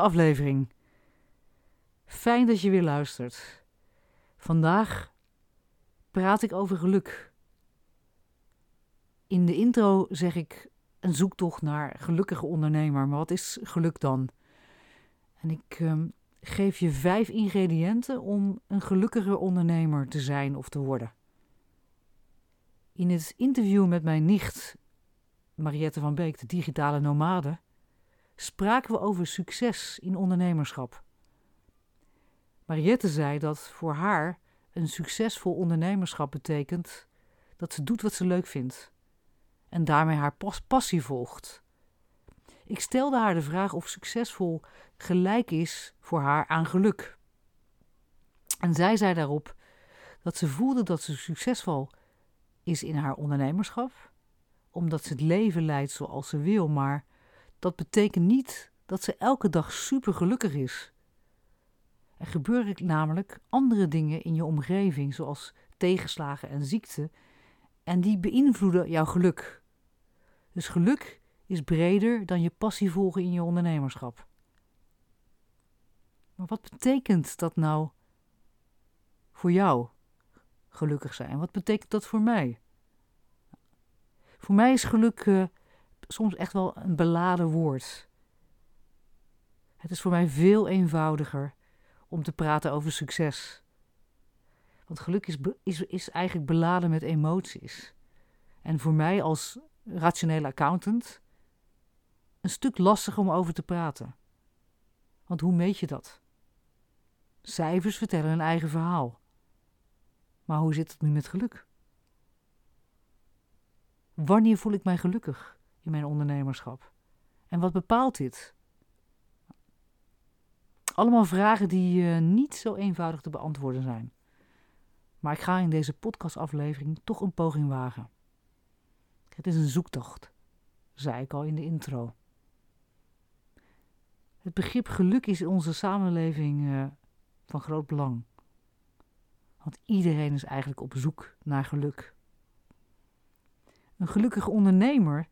Aflevering. Fijn dat je weer luistert. Vandaag praat ik over geluk. In de intro zeg ik een zoektocht naar gelukkige ondernemer. Maar wat is geluk dan? En ik ehm, geef je vijf ingrediënten om een gelukkige ondernemer te zijn of te worden. In het interview met mijn nicht, Mariette van Beek, de digitale nomade, spraken we over succes in ondernemerschap. Mariette zei dat voor haar een succesvol ondernemerschap betekent dat ze doet wat ze leuk vindt en daarmee haar passie volgt. Ik stelde haar de vraag of succesvol gelijk is voor haar aan geluk. En zij zei daarop dat ze voelde dat ze succesvol is in haar ondernemerschap, omdat ze het leven leidt zoals ze wil, maar dat betekent niet dat ze elke dag super gelukkig is. Er gebeuren namelijk andere dingen in je omgeving, zoals tegenslagen en ziekte, en die beïnvloeden jouw geluk. Dus geluk is breder dan je passie volgen in je ondernemerschap. Maar wat betekent dat nou voor jou, gelukkig zijn? Wat betekent dat voor mij? Voor mij is geluk uh, soms echt wel een beladen woord. Het is voor mij veel eenvoudiger om te praten over succes. Want geluk is, is, is eigenlijk beladen met emoties. En voor mij als rationele accountant een stuk lastig om over te praten. Want hoe meet je dat? Cijfers vertellen een eigen verhaal. Maar hoe zit het nu met geluk? Wanneer voel ik mij gelukkig in mijn ondernemerschap? En wat bepaalt dit? Allemaal vragen die uh, niet zo eenvoudig te beantwoorden zijn. Maar ik ga in deze podcastaflevering toch een poging wagen. Het is een zoektocht, zei ik al in de intro. Het begrip geluk is in onze samenleving uh, van groot belang. Want iedereen is eigenlijk op zoek naar geluk. Een gelukkige ondernemer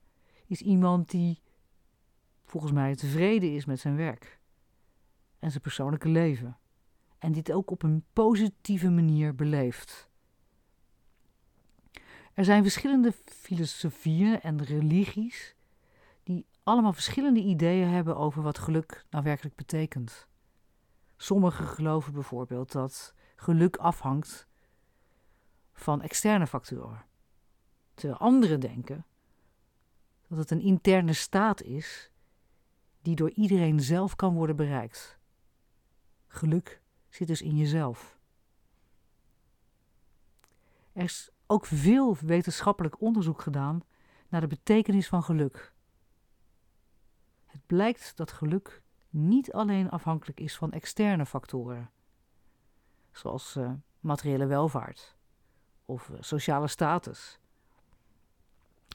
is iemand die volgens mij tevreden is met zijn werk en zijn persoonlijke leven. En dit ook op een positieve manier beleeft. Er zijn verschillende filosofieën en religies die allemaal verschillende ideeën hebben over wat geluk nou werkelijk betekent. Sommigen geloven bijvoorbeeld dat geluk afhangt van externe factoren. Terwijl anderen denken dat het een interne staat is die door iedereen zelf kan worden bereikt. Geluk zit dus in jezelf. Er is ook veel wetenschappelijk onderzoek gedaan naar de betekenis van geluk. Het blijkt dat geluk niet alleen afhankelijk is van externe factoren, zoals uh, materiële welvaart of uh, sociale status,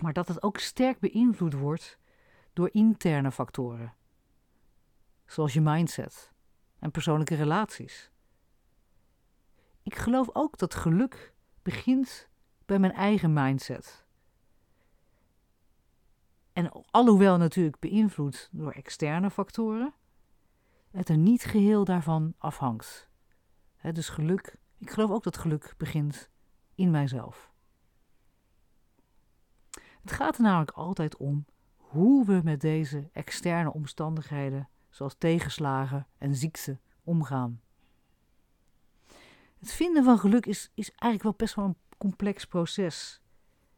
maar dat het ook sterk beïnvloed wordt door interne factoren, zoals je mindset en persoonlijke relaties. Ik geloof ook dat geluk begint bij mijn eigen mindset. En alhoewel natuurlijk beïnvloed door externe factoren, het er niet geheel daarvan afhangt. dus geluk, ik geloof ook dat geluk begint in mijzelf. Het gaat er namelijk altijd om hoe we met deze externe omstandigheden, zoals tegenslagen en ziekte, omgaan. Het vinden van geluk is, is eigenlijk wel best wel een complex proces.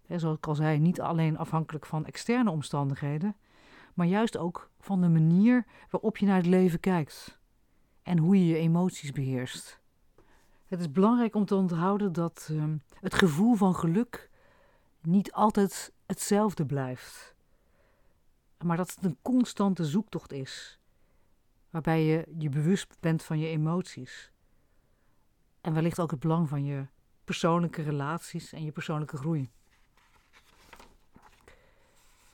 zoals ik al zei, niet alleen afhankelijk van externe omstandigheden, maar juist ook van de manier waarop je naar het leven kijkt en hoe je je emoties beheerst. Het is belangrijk om te onthouden dat ehm, het gevoel van geluk niet altijd hetzelfde blijft, maar dat het een constante zoektocht is, waarbij je je bewust bent van je emoties. En wellicht ook het belang van je persoonlijke relaties en je persoonlijke groei.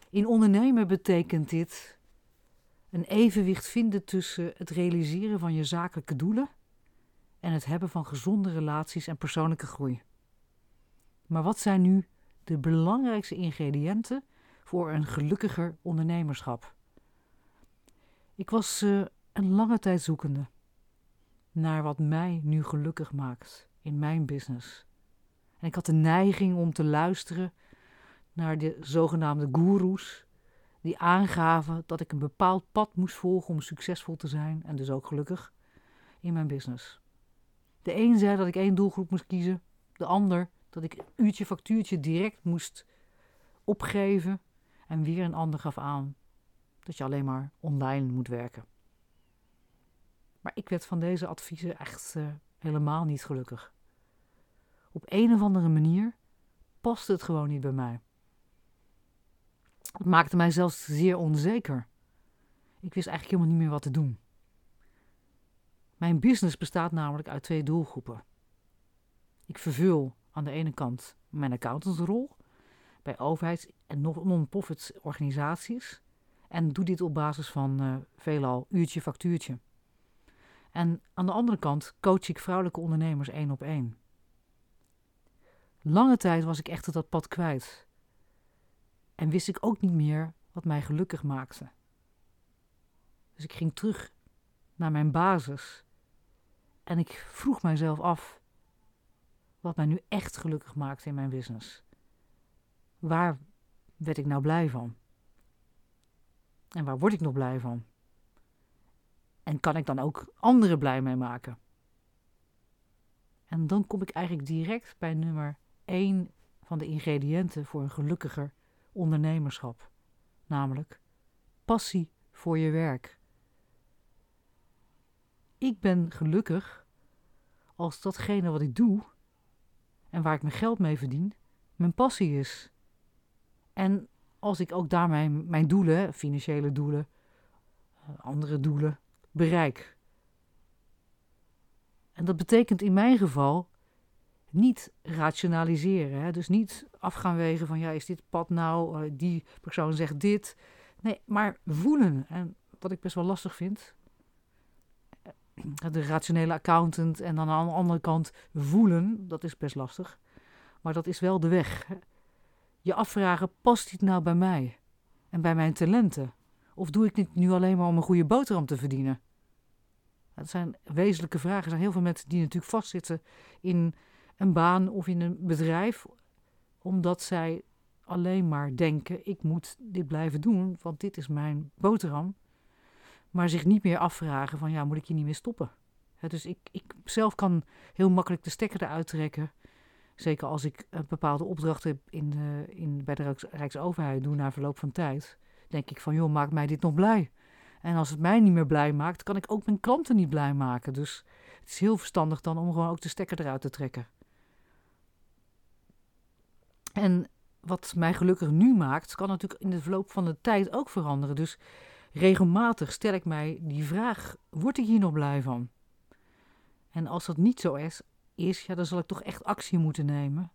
In ondernemen betekent dit een evenwicht vinden tussen het realiseren van je zakelijke doelen en het hebben van gezonde relaties en persoonlijke groei. Maar wat zijn nu de belangrijkste ingrediënten voor een gelukkiger ondernemerschap? Ik was uh, een lange tijd zoekende naar wat mij nu gelukkig maakt in mijn business. En ik had de neiging om te luisteren naar de zogenaamde goeroes, die aangaven dat ik een bepaald pad moest volgen om succesvol te zijn en dus ook gelukkig in mijn business. De een zei dat ik één doelgroep moest kiezen, de ander dat ik uurtje factuurtje direct moest opgeven en weer een ander gaf aan dat je alleen maar online moet werken. Maar ik werd van deze adviezen echt uh, helemaal niet gelukkig. Op een of andere manier paste het gewoon niet bij mij. Het maakte mij zelfs zeer onzeker. Ik wist eigenlijk helemaal niet meer wat te doen. Mijn business bestaat namelijk uit twee doelgroepen. Ik vervul aan de ene kant mijn accountantsrol bij overheids- en non-profit organisaties en doe dit op basis van uh, veelal uurtje factuurtje. En aan de andere kant coach ik vrouwelijke ondernemers één op één. Lange tijd was ik echter dat pad kwijt. En wist ik ook niet meer wat mij gelukkig maakte. Dus ik ging terug naar mijn basis. En ik vroeg mijzelf af wat mij nu echt gelukkig maakte in mijn business. Waar werd ik nou blij van? En waar word ik nog blij van? En kan ik dan ook anderen blij mee maken? En dan kom ik eigenlijk direct bij nummer 1 van de ingrediënten voor een gelukkiger ondernemerschap, namelijk passie voor je werk. Ik ben gelukkig als datgene wat ik doe en waar ik mijn geld mee verdien, mijn passie is. En als ik ook daarmee mijn doelen, financiële doelen, eh, andere doelen, bereik. En dat betekent in mijn geval niet rationaliseren. Hè? Dus niet af gaan wegen van ja, is dit pad nou, uh, die persoon zegt dit. Nee, maar voelen. En wat ik best wel lastig vind. De rationele accountant en dan aan de andere kant voelen, dat is best lastig. Maar dat is wel de weg. Je afvragen, past dit nou bij mij? En bij mijn talenten? Of doe ik dit nu alleen maar om een goede boterham te verdienen? Dat zijn wezenlijke vragen. Er zijn heel veel mensen die natuurlijk vastzitten in een baan of in een bedrijf, omdat zij alleen maar denken: ik moet dit blijven doen, want dit is mijn boterham. Maar zich niet meer afvragen: van ja, moet ik hier niet meer stoppen? dus ik, ik zelf kan heel makkelijk de stekker eruit trekken. Zeker als ik een bepaalde opdrachten in de, in, bij de Rijksoverheid doe na verloop van tijd. Denk ik van, joh, maakt mij dit nog blij? En als het mij niet meer blij maakt, kan ik ook mijn klanten niet blij maken. Dus het is heel verstandig dan om gewoon ook de stekker eruit te trekken. En wat mij gelukkig nu maakt, kan natuurlijk in de verloop van de tijd ook veranderen. Dus regelmatig stel ik mij die vraag: word ik hier nog blij van? En als dat niet zo is, is ja, dan zal ik toch echt actie moeten nemen.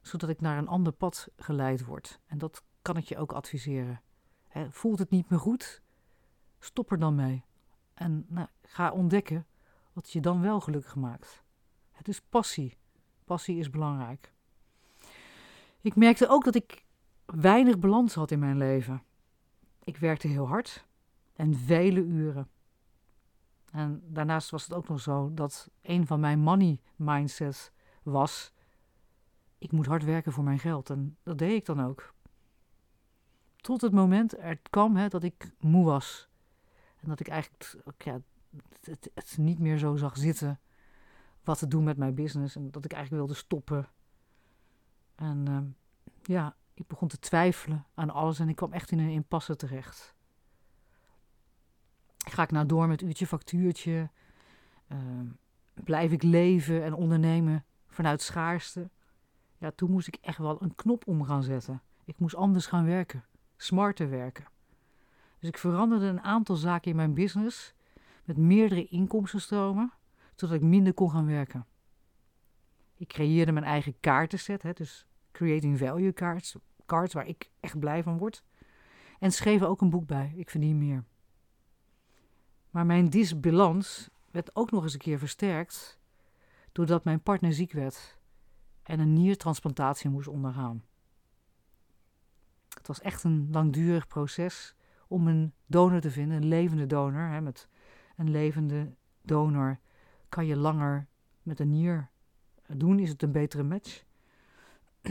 Zodat ik naar een ander pad geleid word. En dat kan ik je ook adviseren. voelt het niet meer goed? Stop er dan mee. En nou, ga ontdekken wat je dan wel gelukkig maakt. Het is passie. Passie is belangrijk. Ik merkte ook dat ik weinig balans had in mijn leven. Ik werkte heel hard en vele uren. En daarnaast was het ook nog zo dat een van mijn money mindsets was: ik moet hard werken voor mijn geld. En dat deed ik dan ook. Tot het moment er kwam hè, dat ik moe was. En dat ik eigenlijk ja, het, het, niet meer zo zag zitten wat te doen met mijn business. En dat ik eigenlijk wilde stoppen. En ehm, ja, ik begon te twijfelen aan alles en ik kwam echt in een impasse terecht. Ga ik nou door met uurtje factuurtje? Ehm, blijf ik leven en ondernemen vanuit schaarste? Ja, toen moest ik echt wel een knop om gaan zetten. Ik moest anders gaan werken, smarter werken. Dus ik veranderde een aantal zaken in mijn business met meerdere inkomstenstromen, zodat ik minder kon gaan werken. Ik creëerde mijn eigen kaartenset, hè, dus creating value cards, cards waar ik echt blij van word. En schreef ook een boek bij, ik verdien meer. Maar mijn disbalans werd ook nog eens een keer versterkt doordat mijn partner ziek werd en een niertransplantatie moest ondergaan. Het was echt een langdurig proces om een donor te vinden, een levende donor. Hè, met een levende donor kan je langer met een nier doen, is het een betere match.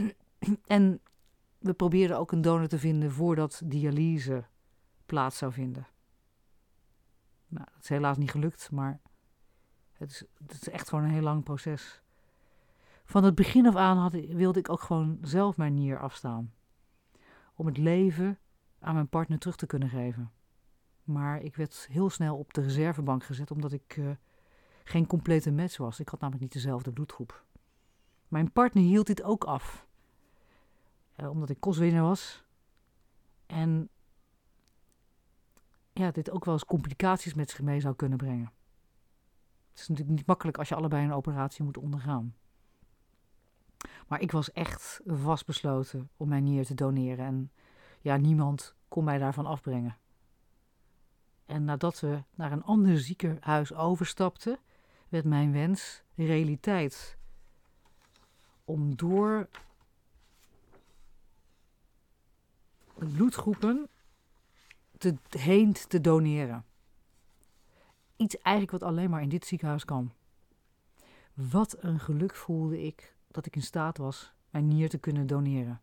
en we probeerden ook een donor te vinden voordat dialyse plaats zou vinden. Nou, dat is helaas niet gelukt, maar het is, het is echt gewoon een heel lang proces. Van het begin af aan had, wilde ik ook gewoon zelf mijn nier afstaan. Om het leven aan mijn partner terug te kunnen geven. Maar ik werd heel snel op de reservebank gezet omdat ik uh, geen complete match was. Ik had namelijk niet dezelfde bloedgroep. Mijn partner hield dit ook af. Uh, omdat ik kostwinner was. En ja, dit ook wel eens complicaties met zich mee zou kunnen brengen. Het is natuurlijk niet makkelijk als je allebei een operatie moet ondergaan. Maar ik was echt vastbesloten om mijn nier te doneren. En ja, niemand kon mij daarvan afbrengen. En nadat we naar een ander ziekenhuis overstapten, werd mijn wens realiteit. Om door de bloedgroepen te, heen te doneren. Iets eigenlijk wat alleen maar in dit ziekenhuis kan. Wat een geluk voelde ik dat ik in staat was mijn nier te kunnen doneren.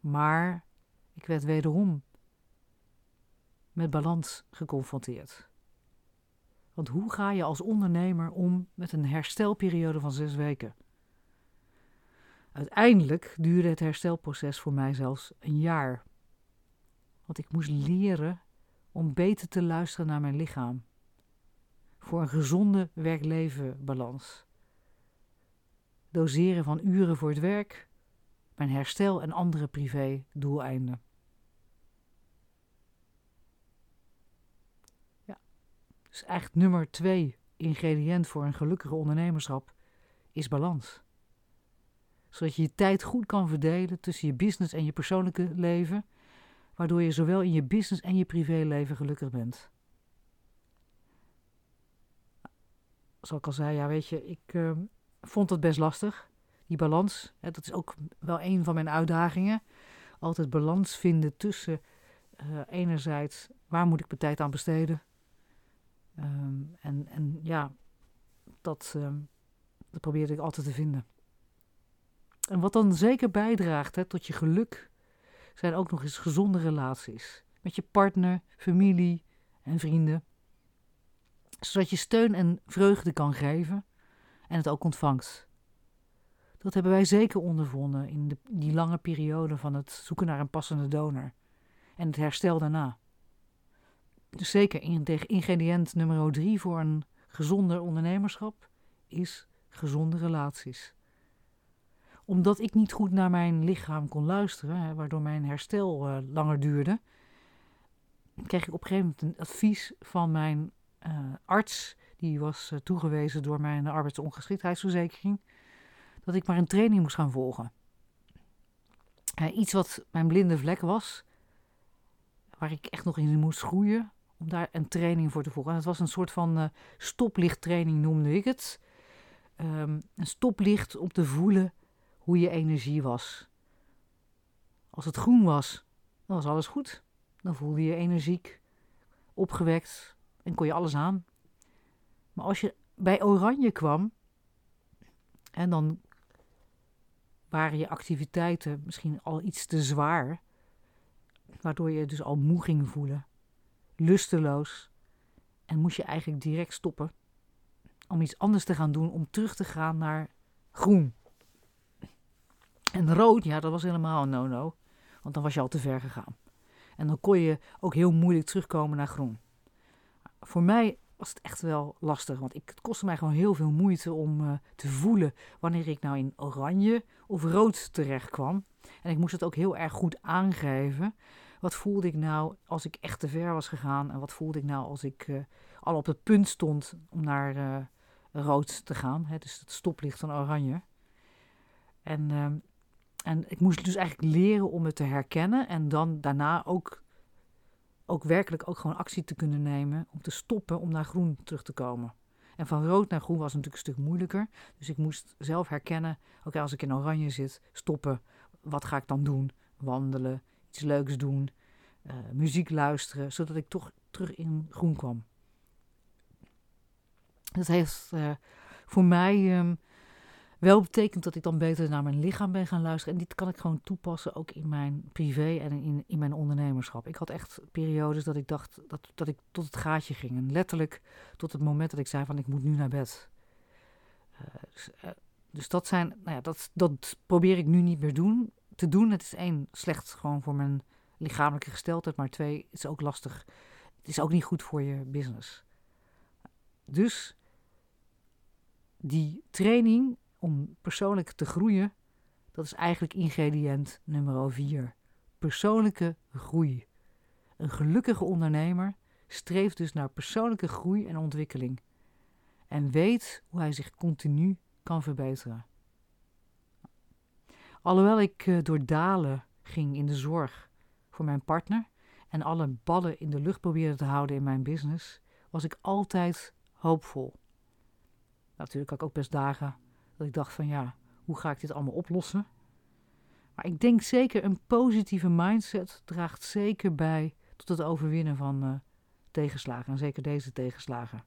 Maar ik werd wederom met balans geconfronteerd. Want hoe ga je als ondernemer om met een herstelperiode van zes weken? Uiteindelijk duurde het herstelproces voor mij zelfs een jaar. Want ik moest leren om beter te luisteren naar mijn lichaam. Voor een gezonde werk-leven balans. Doseren van uren voor het werk, mijn herstel en andere privé doeleinden. Ja, dus eigenlijk nummer twee ingrediënt voor een gelukkige ondernemerschap is balans. Zodat je je tijd goed kan verdelen tussen je business en je persoonlijke leven, waardoor je zowel in je business en je privéleven gelukkig bent. Zoals ik al zei, ja, weet je, ik uh, vond het best lastig die balans, hè, dat is ook wel een van mijn uitdagingen. Altijd balans vinden tussen uh, enerzijds waar moet ik mijn tijd aan besteden. Um, en, en ja, dat, um, dat probeerde ik altijd te vinden. En wat dan zeker bijdraagt hè, tot je geluk, zijn ook nog eens gezonde relaties. Met je partner, familie en vrienden. Zodat je steun en vreugde kan geven en het ook ontvangt. Dat hebben wij zeker ondervonden in de, die lange periode van het zoeken naar een passende donor en het herstel daarna. Dus zeker ingrediënt nummer drie voor een gezonder ondernemerschap is gezonde relaties. Omdat ik niet goed naar mijn lichaam kon luisteren, hè, waardoor mijn herstel uh, langer duurde, kreeg ik op een gegeven moment een advies van mijn uh, arts. Die was uh, toegewezen door mijn arbeidsongeschiktheidsverzekering dat ik maar een training moest gaan volgen. Iets wat mijn blinde vlek was, waar ik echt nog in moest groeien, om daar een training voor te volgen. En het was een soort van stoplichttraining, noemde ik het. Um, een stoplicht om te voelen hoe je energie was. Als het groen was, dan was alles goed. Dan voelde je energiek, opgewekt en kon je alles aan. Maar als je bij oranje kwam, en dan waren je activiteiten misschien al iets te zwaar. waardoor je dus al moe ging voelen, lusteloos. En moest je eigenlijk direct stoppen om iets anders te gaan doen, om terug te gaan naar groen. En rood, ja, dat was helemaal een no-no, want dan was je al te ver gegaan. En dan kon je ook heel moeilijk terugkomen naar groen. Voor mij was het echt wel lastig, want ik, het kostte mij gewoon heel veel moeite om uh, te voelen wanneer ik nou in oranje of rood terecht kwam. En ik moest het ook heel erg goed aangeven. Wat voelde ik nou als ik echt te ver was gegaan? En wat voelde ik nou als ik uh, al op het punt stond om naar uh, rood te gaan? Hè, dus het stoplicht van oranje. En, uh, en ik moest dus eigenlijk leren om het te herkennen. En dan daarna ook, ook werkelijk ook gewoon actie te kunnen nemen. Om te stoppen om naar groen terug te komen. En van rood naar groen was natuurlijk een stuk moeilijker. Dus ik moest zelf herkennen: oké, als ik in oranje zit, stoppen. Wat ga ik dan doen? Wandelen, iets leuks doen, uh, muziek luisteren, zodat ik toch terug in groen kwam. Dat heeft uh, voor mij um, wel betekend dat ik dan beter naar mijn lichaam ben gaan luisteren. En dit kan ik gewoon toepassen ook in mijn privé en in, in mijn ondernemerschap. Ik had echt periodes dat ik dacht dat, dat ik tot het gaatje ging. En letterlijk tot het moment dat ik zei van ik moet nu naar bed. Uh, dus, dus, dat zijn, nou ja, dat, dat probeer ik nu niet meer doen, te doen. Het is één, slecht gewoon voor mijn lichamelijke gesteldheid. Maar twee, het is ook lastig. Het is ook niet goed voor je business. Dus die training om persoonlijk te groeien, dat is eigenlijk ingrediënt nummer vier. Persoonlijke groei. Een gelukkige ondernemer streeft dus naar persoonlijke groei en ontwikkeling. En weet hoe hij zich continu kan verbeteren. Alhoewel ik uh, door dalen ging in de zorg voor mijn partner en alle ballen in de lucht probeerde te houden in mijn business, was ik altijd hoopvol. Natuurlijk had ik ook best dagen dat ik dacht van ja, hoe ga ik dit allemaal oplossen? Maar ik denk zeker een positieve mindset draagt zeker bij tot het overwinnen van uh, tegenslagen. En zeker deze tegenslagen.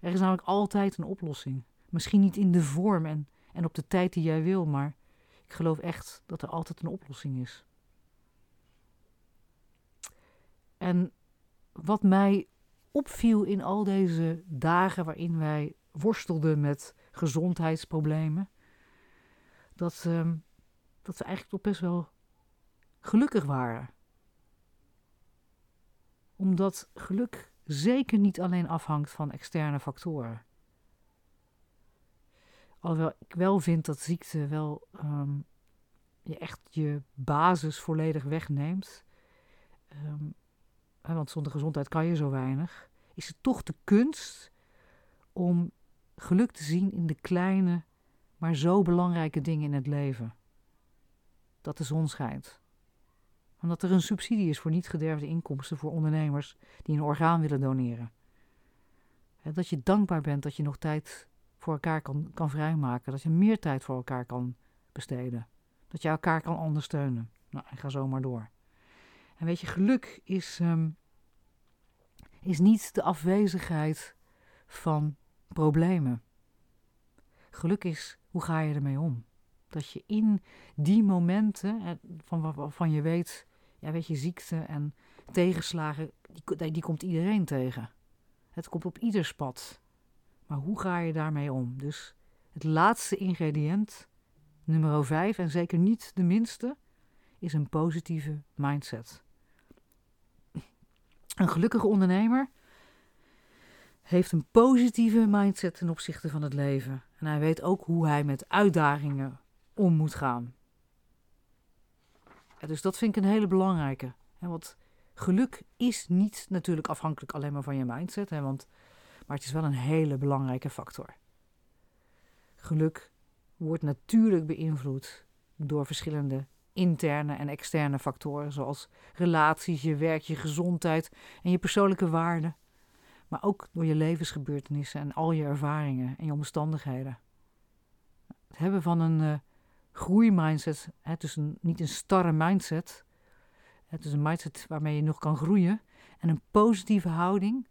Er is namelijk altijd een oplossing. Misschien niet in de vorm en, en op de tijd die jij wil, maar ik geloof echt dat er altijd een oplossing is. En wat mij opviel in al deze dagen waarin wij worstelden met gezondheidsproblemen, dat, uh, dat we eigenlijk toch best wel gelukkig waren. Omdat geluk zeker niet alleen afhangt van externe factoren. Alhoewel ik wel vind dat ziekte wel um, je echt je basis volledig wegneemt. Um, want zonder gezondheid kan je zo weinig. Is het toch de kunst om geluk te zien in de kleine, maar zo belangrijke dingen in het leven. Dat de zon schijnt. Omdat er een subsidie is voor niet gederfde inkomsten voor ondernemers die een orgaan willen doneren. Dat je dankbaar bent dat je nog tijd voor elkaar kan, kan vrijmaken. Dat je meer tijd voor elkaar kan besteden. Dat je elkaar kan ondersteunen. Nou, ik ga zo maar door. En weet je, geluk is, um, is niet de afwezigheid van problemen. Geluk is, hoe ga je ermee om? Dat je in die momenten van waarvan je weet, ja, weet je, ziekte en tegenslagen, die, die komt iedereen tegen. Het komt op ieders pad. Maar hoe ga je daarmee om? Dus het laatste ingrediënt, nummer 5, en zeker niet de minste, is een positieve mindset. Een gelukkige ondernemer heeft een positieve mindset ten opzichte van het leven. En hij weet ook hoe hij met uitdagingen om moet gaan. Dus dat vind ik een hele belangrijke. want geluk is niet natuurlijk afhankelijk alleen maar van je mindset, hè, want, maar het is wel een hele belangrijke factor. Geluk wordt natuurlijk beïnvloed door verschillende interne en externe factoren, zoals relaties, je werk, je gezondheid en je persoonlijke waarden maar ook door je levensgebeurtenissen en al je ervaringen en je omstandigheden. Het hebben van een uh, groeimindset, is een, niet een starre mindset, het is een mindset waarmee je nog kan groeien en een positieve houding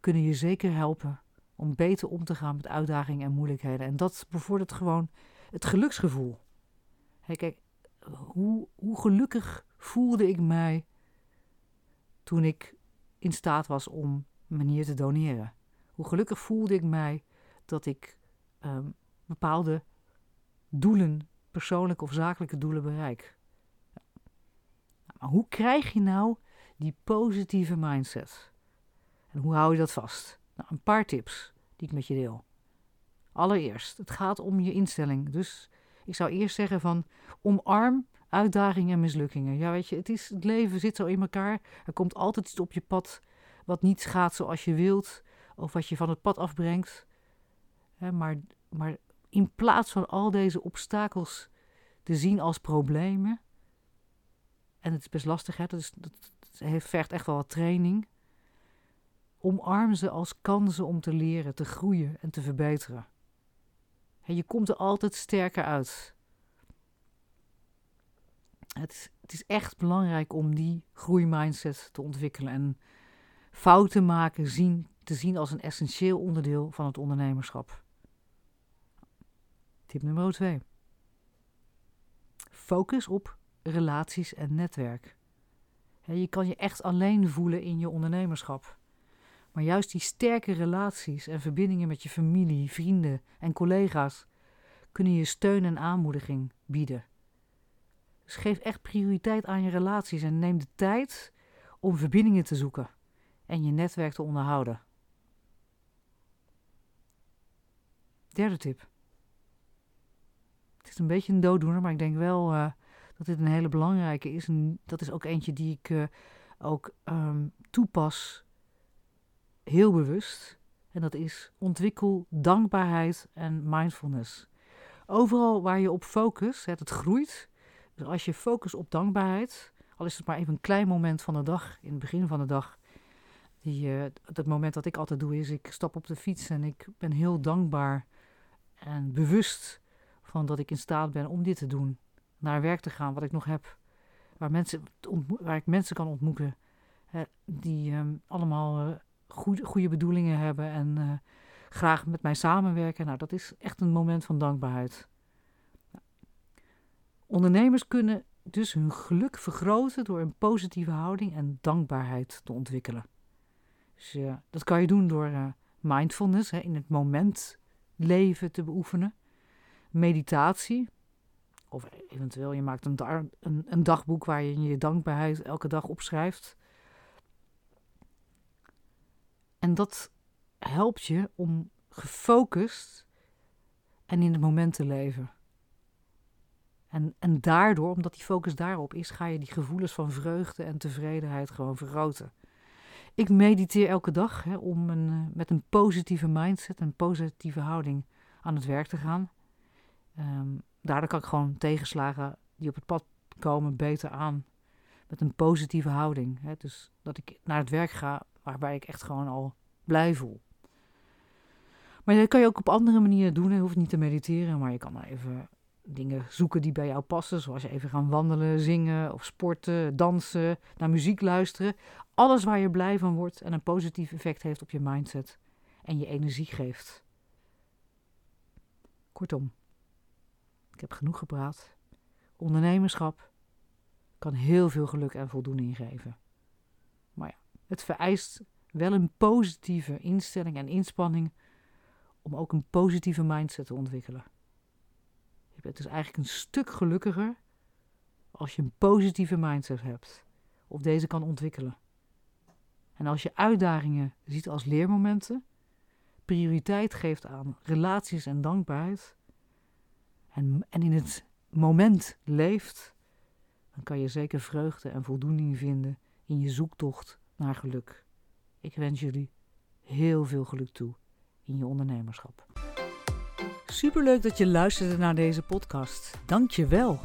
kunnen je zeker helpen om beter om te gaan met uitdagingen en moeilijkheden. En dat bevordert gewoon het geluksgevoel. kijk, hoe, hoe gelukkig voelde ik mij toen ik in staat was om manier te doneren? Hoe gelukkig voelde ik mij dat ik um, bepaalde doelen, persoonlijke of zakelijke doelen bereik? Maar hoe krijg je nou die positieve mindset? En hoe hou je dat vast? Nou, een paar tips die ik met je deel. Allereerst, het gaat om je instelling. Dus ik zou eerst zeggen van omarm uitdagingen en mislukkingen. Ja, weet je, het, is, het leven zit zo in elkaar. Er komt altijd iets op je pad wat niet gaat zoals je wilt, of wat je van het pad afbrengt. maar, maar in plaats van al deze obstakels te zien als problemen, en het is best lastig, hè, dat, vergt echt wel wat training. Omarm ze als kansen om te leren, te groeien en te verbeteren. je komt er altijd sterker uit. Het is, het is echt belangrijk om die groeimindset te ontwikkelen en fouten maken zien, te zien als een essentieel onderdeel van het ondernemerschap. Tip nummer 2. Focus op relaties en netwerk. Je kan je echt alleen voelen in je ondernemerschap. Maar juist die sterke relaties en verbindingen met je familie, vrienden en collega's kunnen je steun en aanmoediging bieden. Dus geef echt prioriteit aan je relaties en neem de tijd om verbindingen te zoeken en je netwerk te onderhouden. Derde tip. Het is een beetje een dooddoener, maar ik denk wel uh, dat dit een hele belangrijke is. En dat is ook eentje die ik uh, ook um, toepas heel bewust. En dat is ontwikkel dankbaarheid en mindfulness. Overal waar je op focus, het groeit. Dus als je focust op dankbaarheid, al is het maar even een klein moment van de dag, in het begin van de dag. Dat moment dat ik altijd doe is, ik stap op de fiets en ik ben heel dankbaar en bewust van dat ik in staat ben om dit te doen. Naar werk te gaan, wat ik nog heb. Waar, mensen, waar ik mensen kan ontmoeten die um, allemaal uh, goede bedoelingen hebben en uh, graag met mij samenwerken. Nou, dat is echt een moment van dankbaarheid. Ondernemers kunnen dus hun geluk vergroten door een positieve houding en dankbaarheid te ontwikkelen. Dus uh, dat kan je doen door uh, mindfulness, hè, in het moment leven te beoefenen. Meditatie. Of eventueel je maakt een, een, een dagboek waar je je dankbaarheid elke dag opschrijft. En dat helpt je om gefocust en in het moment te leven. En, en daardoor, omdat die focus daarop is, ga je die gevoelens van vreugde en tevredenheid gewoon vergroten. Ik mediteer elke dag hè, om een, eh, met een positieve mindset, een positieve houding aan het werk te gaan. Um, daardoor kan ik gewoon tegenslagen die op het pad komen beter aan. Met een positieve houding. Hè. Dus dat ik naar het werk ga waarbij ik echt gewoon al blij voel. Maar dat kan je ook op andere manieren doen. Je hoeft niet te mediteren, maar je kan even dingen zoeken die bij jou passen. Zoals even gaan wandelen, zingen of sporten, dansen, naar muziek luisteren. Alles waar je blij van wordt en een positief effect heeft op je mindset en je energie geeft. Kortom, ik heb genoeg gepraat. Ondernemerschap kan heel veel geluk en voldoening geven. Maar ja, het vereist wel een positieve instelling en inspanning om ook een positieve mindset te ontwikkelen. Bent dus eigenlijk een stuk gelukkiger als je een positieve mindset hebt of deze kan ontwikkelen. En als je uitdagingen ziet als leermomenten, prioriteit geeft aan relaties en dankbaarheid en, en in het moment leeft, dan kan je zeker vreugde en voldoening vinden in je zoektocht naar geluk. Ik wens jullie heel veel geluk toe in je ondernemerschap. Superleuk dat je luisterde naar deze podcast. Dank je wel.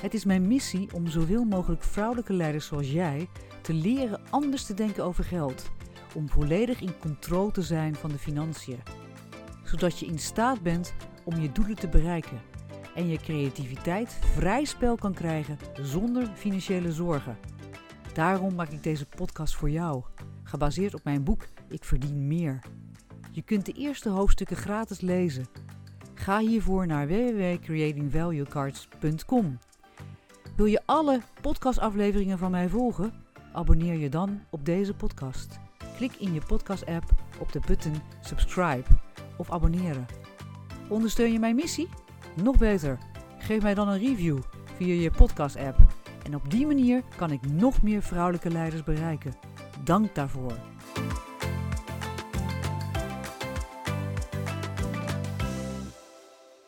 Het is mijn missie om zoveel mogelijk vrouwelijke leiders zoals jij te leren anders te denken over geld. Om volledig in controle te zijn van de financiën. Zodat je in staat bent om je doelen te bereiken. En je creativiteit vrij spel kan krijgen zonder financiële zorgen. Daarom maak ik deze podcast voor jou, gebaseerd op mijn boek Ik verdien meer. Je kunt de eerste hoofdstukken gratis lezen. Ga hiervoor naar www.creatingvaluecards.com. Wil je alle podcastafleveringen van mij volgen? Abonneer je dan op deze podcast. Klik in je podcast-app op de button subscribe of abonneren. Ondersteun je mijn missie? Nog beter, geef mij dan een review via je podcast-app. En op die manier kan ik nog meer vrouwelijke leiders bereiken. Dank daarvoor.